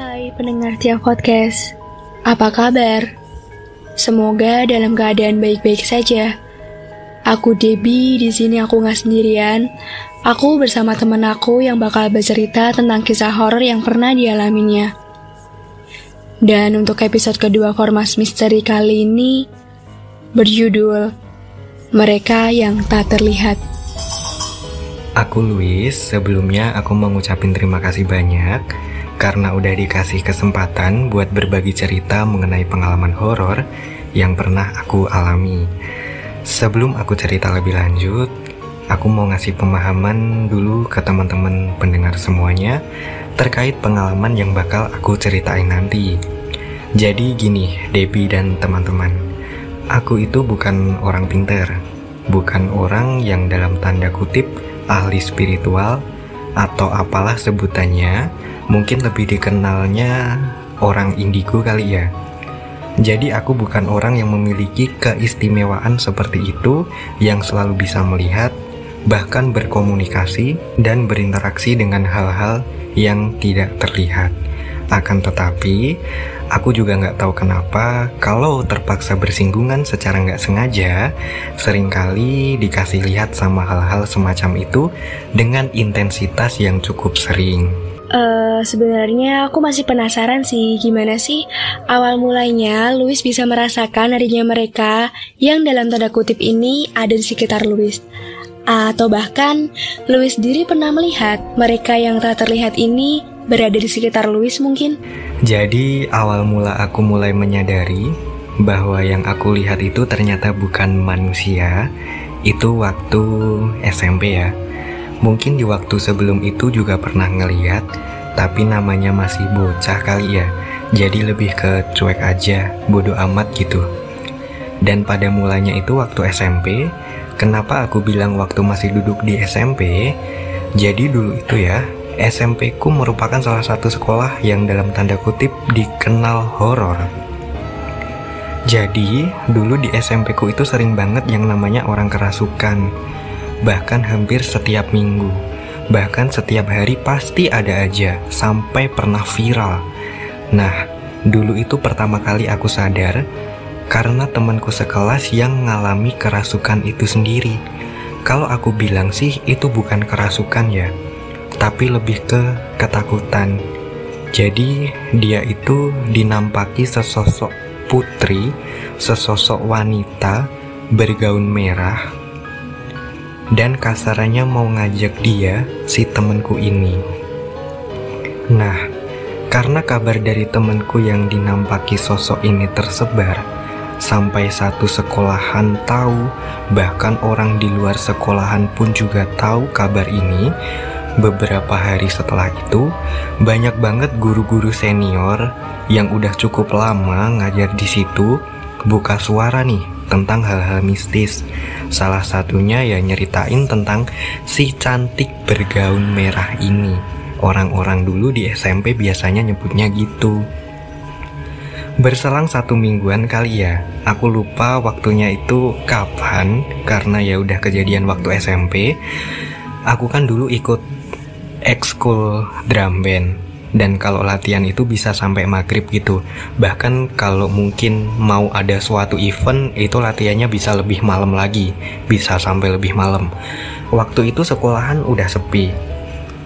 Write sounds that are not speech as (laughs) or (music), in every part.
Hai pendengar tiap podcast, apa kabar? Semoga dalam keadaan baik-baik saja. Aku Debbie, di sini aku nggak sendirian. Aku bersama teman aku yang bakal bercerita tentang kisah horor yang pernah dialaminya. Dan untuk episode kedua Formas Misteri kali ini berjudul Mereka yang Tak Terlihat. Aku Luis, sebelumnya aku mau ngucapin terima kasih banyak karena udah dikasih kesempatan buat berbagi cerita mengenai pengalaman horor yang pernah aku alami. Sebelum aku cerita lebih lanjut, aku mau ngasih pemahaman dulu ke teman-teman pendengar semuanya terkait pengalaman yang bakal aku ceritain nanti. Jadi gini, Debbie dan teman-teman, aku itu bukan orang pinter, bukan orang yang dalam tanda kutip ahli spiritual, atau apalah sebutannya, mungkin lebih dikenalnya orang indigo kali ya. Jadi aku bukan orang yang memiliki keistimewaan seperti itu yang selalu bisa melihat, bahkan berkomunikasi dan berinteraksi dengan hal-hal yang tidak terlihat. Akan tetapi, Aku juga nggak tahu kenapa kalau terpaksa bersinggungan secara nggak sengaja, sering kali dikasih lihat sama hal-hal semacam itu dengan intensitas yang cukup sering. Uh, sebenarnya aku masih penasaran sih gimana sih awal mulanya Louis bisa merasakan adanya mereka yang dalam tanda kutip ini ada di sekitar Louis. Atau bahkan Louis sendiri pernah melihat mereka yang tak terlihat ini berada di sekitar Louis mungkin? Jadi awal mula aku mulai menyadari bahwa yang aku lihat itu ternyata bukan manusia, itu waktu SMP ya. Mungkin di waktu sebelum itu juga pernah ngeliat, tapi namanya masih bocah kali ya. Jadi lebih ke cuek aja, bodoh amat gitu. Dan pada mulanya itu waktu SMP, kenapa aku bilang waktu masih duduk di SMP? Jadi dulu itu ya, SMP ku merupakan salah satu sekolah yang dalam tanda kutip dikenal horor. Jadi, dulu di SMP ku itu sering banget yang namanya orang kerasukan. Bahkan hampir setiap minggu. Bahkan setiap hari pasti ada aja, sampai pernah viral. Nah, dulu itu pertama kali aku sadar karena temanku sekelas yang mengalami kerasukan itu sendiri. Kalau aku bilang sih itu bukan kerasukan ya, tapi lebih ke ketakutan. Jadi, dia itu dinampaki sesosok putri, sesosok wanita bergaun merah, dan kasarannya mau ngajak dia, si temenku ini. Nah, karena kabar dari temenku yang dinampaki sosok ini tersebar, sampai satu sekolahan tahu, bahkan orang di luar sekolahan pun juga tahu kabar ini, Beberapa hari setelah itu, banyak banget guru-guru senior yang udah cukup lama ngajar di situ buka suara nih tentang hal-hal mistis. Salah satunya ya nyeritain tentang si cantik bergaun merah ini. Orang-orang dulu di SMP biasanya nyebutnya gitu. Berselang satu mingguan kali ya, aku lupa waktunya itu kapan karena ya udah kejadian waktu SMP. Aku kan dulu ikut ekskul drum band dan kalau latihan itu bisa sampai maghrib gitu. Bahkan kalau mungkin mau ada suatu event itu latihannya bisa lebih malam lagi. Bisa sampai lebih malam. Waktu itu sekolahan udah sepi.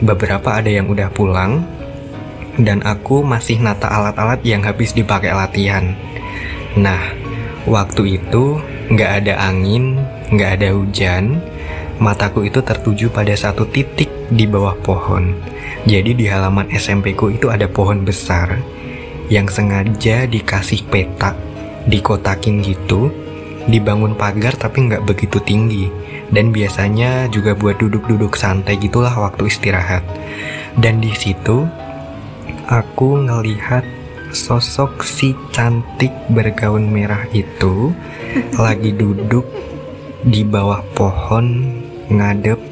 Beberapa ada yang udah pulang. Dan aku masih nata alat-alat yang habis dipakai latihan. Nah waktu itu nggak ada angin nggak ada hujan. Mataku itu tertuju pada satu titik di bawah pohon. Jadi di halaman SMP ku itu ada pohon besar yang sengaja dikasih petak, dikotakin gitu, dibangun pagar tapi nggak begitu tinggi. Dan biasanya juga buat duduk-duduk santai gitulah waktu istirahat. Dan di situ aku ngelihat sosok si cantik bergaun merah itu (laughs) lagi duduk di bawah pohon ngadep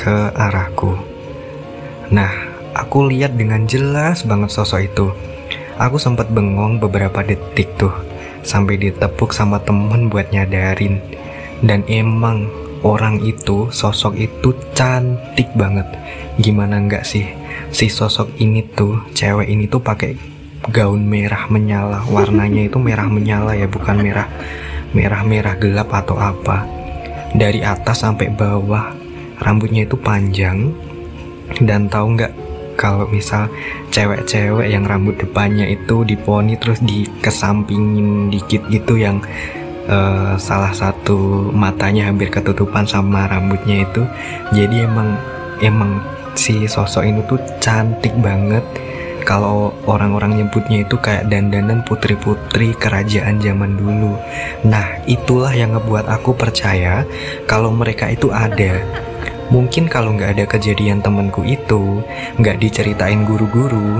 ke arahku. Nah, aku lihat dengan jelas banget sosok itu. Aku sempat bengong beberapa detik tuh, sampai ditepuk sama temen buat nyadarin. Dan emang orang itu, sosok itu cantik banget. Gimana enggak sih? Si sosok ini tuh, cewek ini tuh pakai gaun merah menyala. Warnanya itu merah menyala ya, bukan merah merah-merah gelap atau apa. Dari atas sampai bawah, rambutnya itu panjang. Dan tahu nggak kalau misal cewek-cewek yang rambut depannya itu diponi terus dikesampingin dikit gitu yang uh, salah satu matanya hampir ketutupan sama rambutnya itu jadi emang emang si sosok ini tuh cantik banget kalau orang-orang nyebutnya itu kayak dandanan putri-putri kerajaan zaman dulu. Nah, itulah yang ngebuat aku percaya kalau mereka itu ada. Mungkin kalau nggak ada kejadian temenku itu, nggak diceritain guru-guru,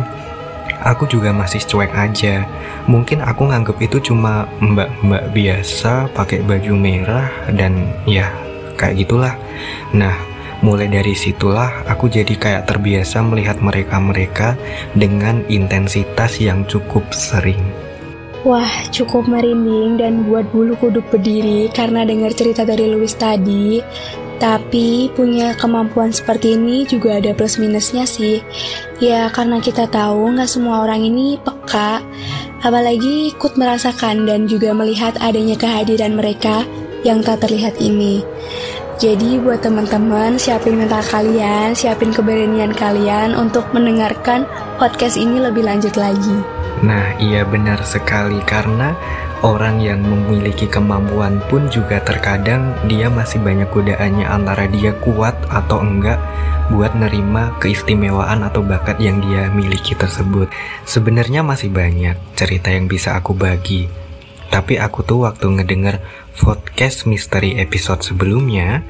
aku juga masih cuek aja. Mungkin aku nganggep itu cuma mbak-mbak biasa pakai baju merah dan ya kayak gitulah. Nah, mulai dari situlah aku jadi kayak terbiasa melihat mereka-mereka dengan intensitas yang cukup sering. Wah, cukup merinding dan buat bulu kuduk berdiri karena dengar cerita dari Louis tadi. Tapi punya kemampuan seperti ini juga ada plus minusnya sih. Ya karena kita tahu nggak semua orang ini peka, apalagi ikut merasakan dan juga melihat adanya kehadiran mereka yang tak terlihat ini. Jadi buat teman-teman siapin mental kalian, siapin keberanian kalian untuk mendengarkan podcast ini lebih lanjut lagi. Nah iya benar sekali karena Orang yang memiliki kemampuan pun juga terkadang dia masih banyak godaannya antara dia kuat atau enggak buat nerima keistimewaan atau bakat yang dia miliki tersebut. Sebenarnya masih banyak cerita yang bisa aku bagi. Tapi aku tuh waktu ngedenger podcast misteri episode sebelumnya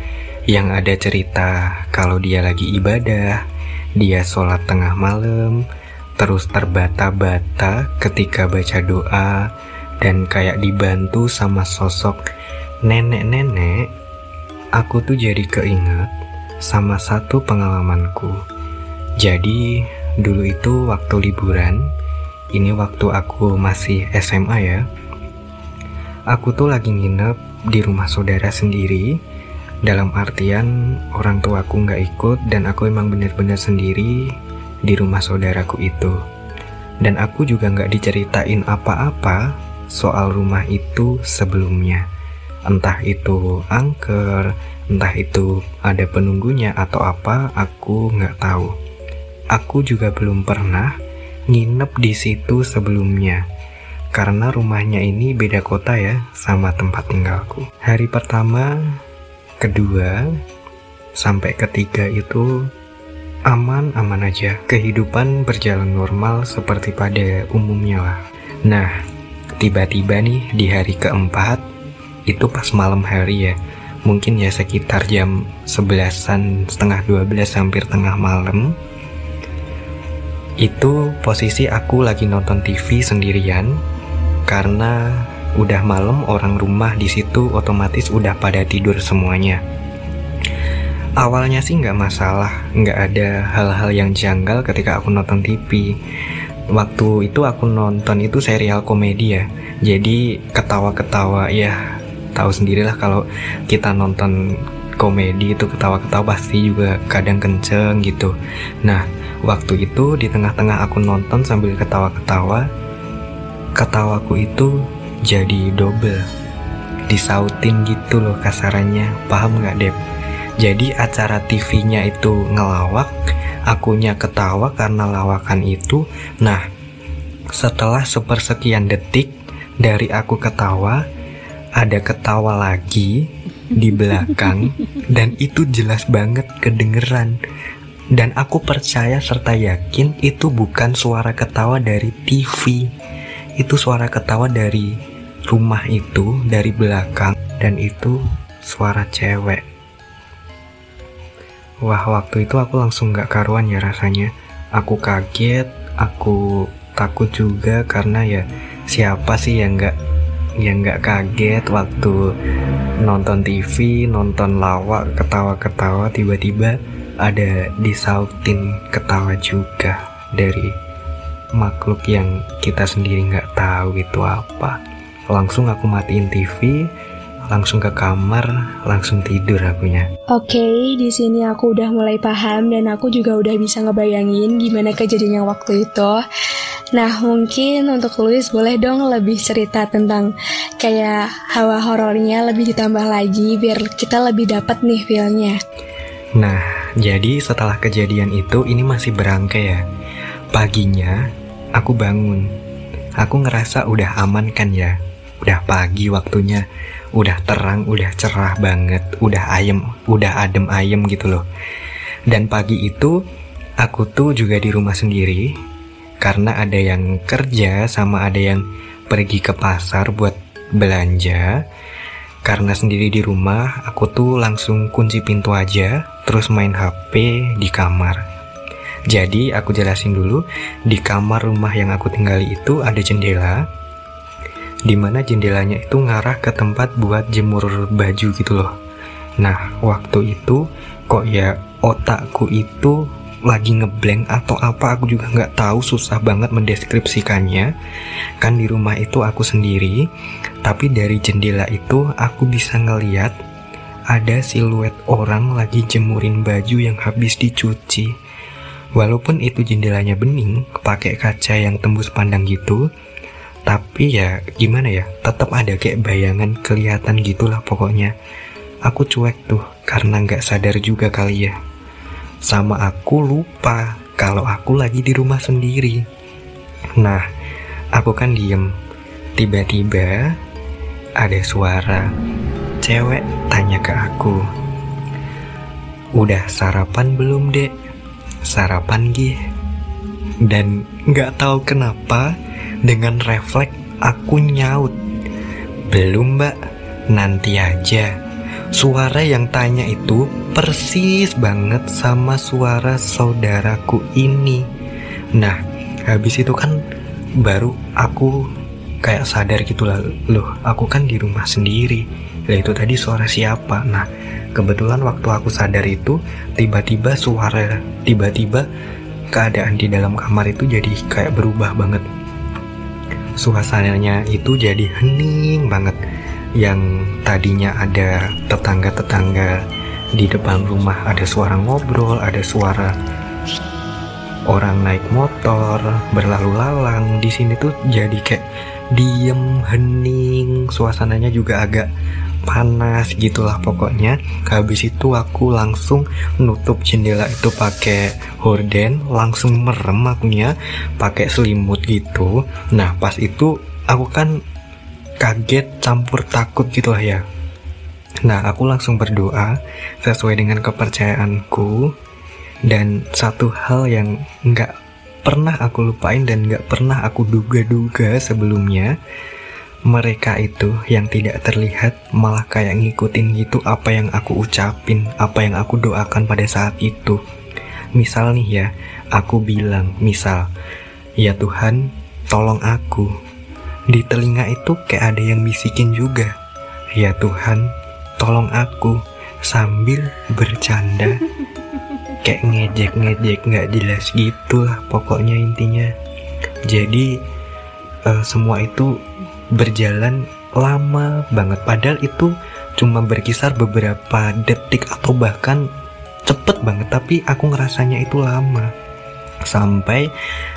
yang ada cerita kalau dia lagi ibadah, dia sholat tengah malam, terus terbata-bata ketika baca doa, dan kayak dibantu sama sosok nenek-nenek, aku tuh jadi keinget sama satu pengalamanku. Jadi, dulu itu waktu liburan, ini waktu aku masih SMA ya. Aku tuh lagi nginep di rumah saudara sendiri, dalam artian orang tuaku nggak ikut dan aku emang bener-bener sendiri di rumah saudaraku itu. Dan aku juga nggak diceritain apa-apa soal rumah itu sebelumnya. Entah itu angker, entah itu ada penunggunya atau apa, aku nggak tahu. Aku juga belum pernah nginep di situ sebelumnya. Karena rumahnya ini beda kota ya sama tempat tinggalku. Hari pertama, kedua, sampai ketiga itu aman-aman aja. Kehidupan berjalan normal seperti pada umumnya lah. Nah, tiba-tiba nih di hari keempat itu pas malam hari ya. Mungkin ya sekitar jam sebelasan setengah dua belas hampir tengah malam. Itu posisi aku lagi nonton TV sendirian karena udah malam orang rumah di situ otomatis udah pada tidur semuanya. Awalnya sih nggak masalah nggak ada hal-hal yang janggal ketika aku nonton TV waktu itu aku nonton itu serial komedi ya. Jadi ketawa-ketawa ya tahu sendirilah kalau kita nonton komedi itu ketawa-ketawa pasti juga kadang kenceng gitu. Nah waktu itu di tengah-tengah aku nonton sambil ketawa-ketawa ketawaku itu jadi double disautin gitu loh kasarannya. Paham nggak Dep? Jadi acara TV-nya itu ngelawak akunya ketawa karena lawakan itu. Nah, setelah sepersekian detik dari aku ketawa, ada ketawa lagi di belakang (laughs) dan itu jelas banget kedengeran. Dan aku percaya serta yakin itu bukan suara ketawa dari TV. Itu suara ketawa dari rumah itu, dari belakang dan itu suara cewek. Wah waktu itu aku langsung gak karuan ya rasanya Aku kaget, aku takut juga karena ya siapa sih yang gak yang gak kaget waktu nonton TV, nonton lawak, ketawa-ketawa tiba-tiba ada disautin ketawa juga dari makhluk yang kita sendiri nggak tahu itu apa. Langsung aku matiin TV, langsung ke kamar, langsung tidur akunya. Oke, okay, di sini aku udah mulai paham dan aku juga udah bisa ngebayangin gimana kejadiannya waktu itu. Nah, mungkin untuk Luis boleh dong lebih cerita tentang kayak hawa horornya lebih ditambah lagi biar kita lebih dapat nih feelnya. Nah, jadi setelah kejadian itu ini masih berangkai ya. Paginya aku bangun. Aku ngerasa udah aman kan ya. Udah pagi waktunya udah terang, udah cerah banget, udah ayem, udah adem ayem gitu loh. Dan pagi itu aku tuh juga di rumah sendiri karena ada yang kerja sama ada yang pergi ke pasar buat belanja. Karena sendiri di rumah, aku tuh langsung kunci pintu aja, terus main HP di kamar. Jadi aku jelasin dulu, di kamar rumah yang aku tinggali itu ada jendela, di mana jendelanya itu ngarah ke tempat buat jemur baju gitu loh. Nah, waktu itu kok ya otakku itu lagi ngeblank atau apa aku juga nggak tahu susah banget mendeskripsikannya kan di rumah itu aku sendiri tapi dari jendela itu aku bisa ngeliat ada siluet orang lagi jemurin baju yang habis dicuci walaupun itu jendelanya bening pakai kaca yang tembus pandang gitu tapi ya gimana ya tetap ada kayak bayangan kelihatan gitulah pokoknya. Aku cuek tuh karena nggak sadar juga kali ya. Sama aku lupa kalau aku lagi di rumah sendiri. Nah aku kan diem. Tiba-tiba ada suara cewek tanya ke aku. Udah sarapan belum dek? Sarapan gih. Dan nggak tahu kenapa dengan refleks aku nyaut. Belum mbak, nanti aja. Suara yang tanya itu persis banget sama suara saudaraku ini. Nah, habis itu kan baru aku kayak sadar gitu lah. Loh, aku kan di rumah sendiri. Lah itu tadi suara siapa? Nah, kebetulan waktu aku sadar itu tiba-tiba suara tiba-tiba keadaan di dalam kamar itu jadi kayak berubah banget suasananya itu jadi hening banget. Yang tadinya ada tetangga-tetangga di depan rumah ada suara ngobrol, ada suara orang naik motor berlalu lalang di sini tuh jadi kayak diem hening suasananya juga agak panas gitulah pokoknya. Habis itu aku langsung nutup jendela itu pakai horden langsung merem akunya pakai selimut gitu. Nah pas itu aku kan kaget campur takut gitu lah ya. Nah aku langsung berdoa sesuai dengan kepercayaanku. Dan satu hal yang nggak pernah aku lupain dan nggak pernah aku duga-duga sebelumnya mereka itu yang tidak terlihat malah kayak ngikutin gitu apa yang aku ucapin, apa yang aku doakan pada saat itu. Misal nih ya, aku bilang, misal, ya Tuhan, tolong aku. Di telinga itu kayak ada yang bisikin juga. Ya Tuhan, tolong aku sambil bercanda. (laughs) Kayak ngejek-ngejek nggak jelas gitu lah pokoknya intinya. Jadi uh, semua itu berjalan lama banget. Padahal itu cuma berkisar beberapa detik atau bahkan cepet banget tapi aku ngerasanya itu lama. Sampai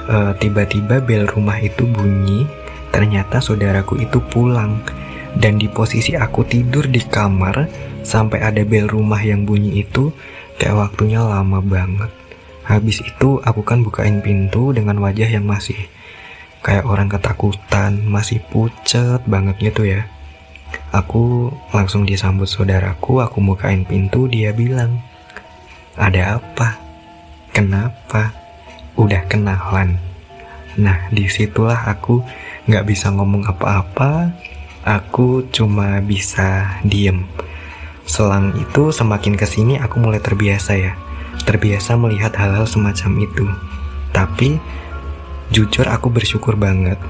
eh, tiba-tiba bel rumah itu bunyi ternyata saudaraku itu pulang. Dan di posisi aku tidur di kamar sampai ada bel rumah yang bunyi itu kayak waktunya lama banget. Habis itu aku kan bukain pintu dengan wajah yang masih kayak orang ketakutan, masih pucet banget gitu ya. Aku langsung disambut saudaraku, aku bukain pintu, dia bilang, ada apa? Kenapa? Udah kenalan. Nah, di situlah aku nggak bisa ngomong apa-apa, aku cuma bisa diem. Selang itu semakin ke sini aku mulai terbiasa ya, terbiasa melihat hal-hal semacam itu. Tapi Jujur aku bersyukur banget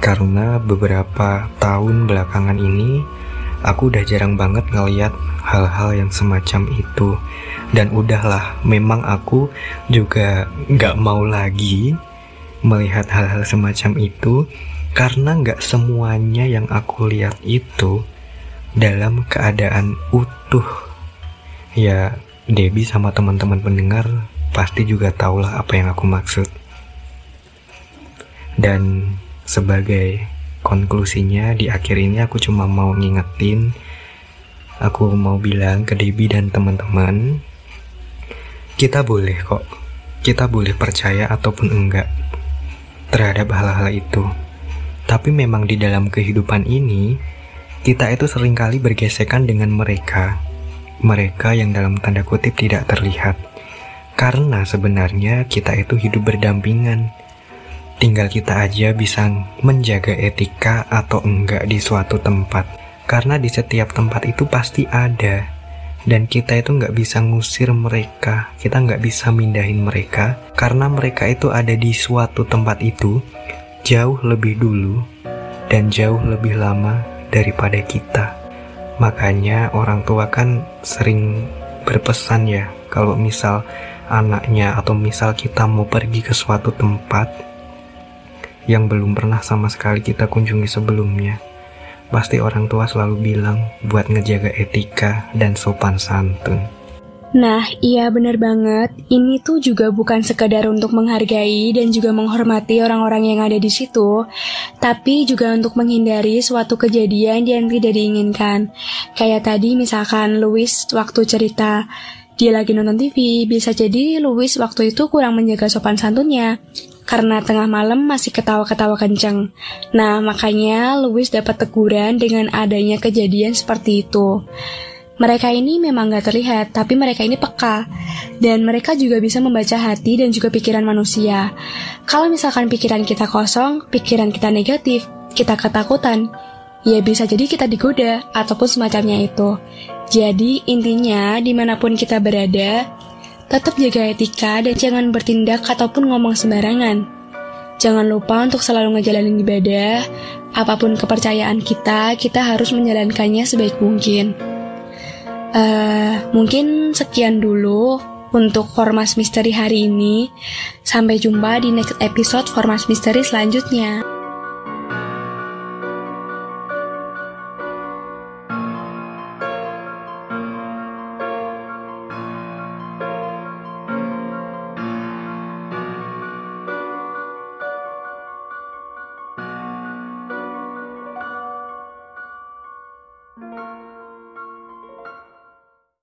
karena beberapa tahun belakangan ini aku udah jarang banget ngeliat hal-hal yang semacam itu dan udahlah memang aku juga nggak mau lagi melihat hal-hal semacam itu karena nggak semuanya yang aku lihat itu dalam keadaan utuh. Ya, Debbie sama teman-teman pendengar pasti juga tahulah apa yang aku maksud. Dan sebagai konklusinya di akhir ini aku cuma mau ngingetin aku mau bilang ke Debbie dan teman-teman kita boleh kok. Kita boleh percaya ataupun enggak terhadap hal-hal itu. Tapi memang di dalam kehidupan ini kita itu sering kali bergesekan dengan mereka. Mereka yang dalam tanda kutip tidak terlihat. Karena sebenarnya kita itu hidup berdampingan Tinggal kita aja bisa menjaga etika atau enggak di suatu tempat. Karena di setiap tempat itu pasti ada. Dan kita itu nggak bisa ngusir mereka, kita nggak bisa mindahin mereka, karena mereka itu ada di suatu tempat itu jauh lebih dulu dan jauh lebih lama daripada kita. Makanya orang tua kan sering berpesan ya, kalau misal anaknya atau misal kita mau pergi ke suatu tempat, yang belum pernah sama sekali kita kunjungi sebelumnya. Pasti orang tua selalu bilang buat ngejaga etika dan sopan santun. Nah, iya bener banget. Ini tuh juga bukan sekadar untuk menghargai dan juga menghormati orang-orang yang ada di situ, tapi juga untuk menghindari suatu kejadian yang tidak diinginkan. Kayak tadi misalkan Louis waktu cerita dia lagi nonton TV, bisa jadi Louis waktu itu kurang menjaga sopan santunnya karena tengah malam masih ketawa-ketawa kenceng. Nah, makanya Louis dapat teguran dengan adanya kejadian seperti itu. Mereka ini memang gak terlihat, tapi mereka ini peka. Dan mereka juga bisa membaca hati dan juga pikiran manusia. Kalau misalkan pikiran kita kosong, pikiran kita negatif, kita ketakutan, ya bisa jadi kita digoda, ataupun semacamnya itu. Jadi intinya, di mana pun kita berada, Tetap jaga etika dan jangan bertindak ataupun ngomong sembarangan. Jangan lupa untuk selalu ngejalanin ibadah. Apa pun kepercayaan kita, kita harus menjalankannya sebaik mungkin. Uh, mungkin sekian dulu untuk Formas Misteri hari ini. Sampai jumpa di next episode Formas Misteri selanjutnya.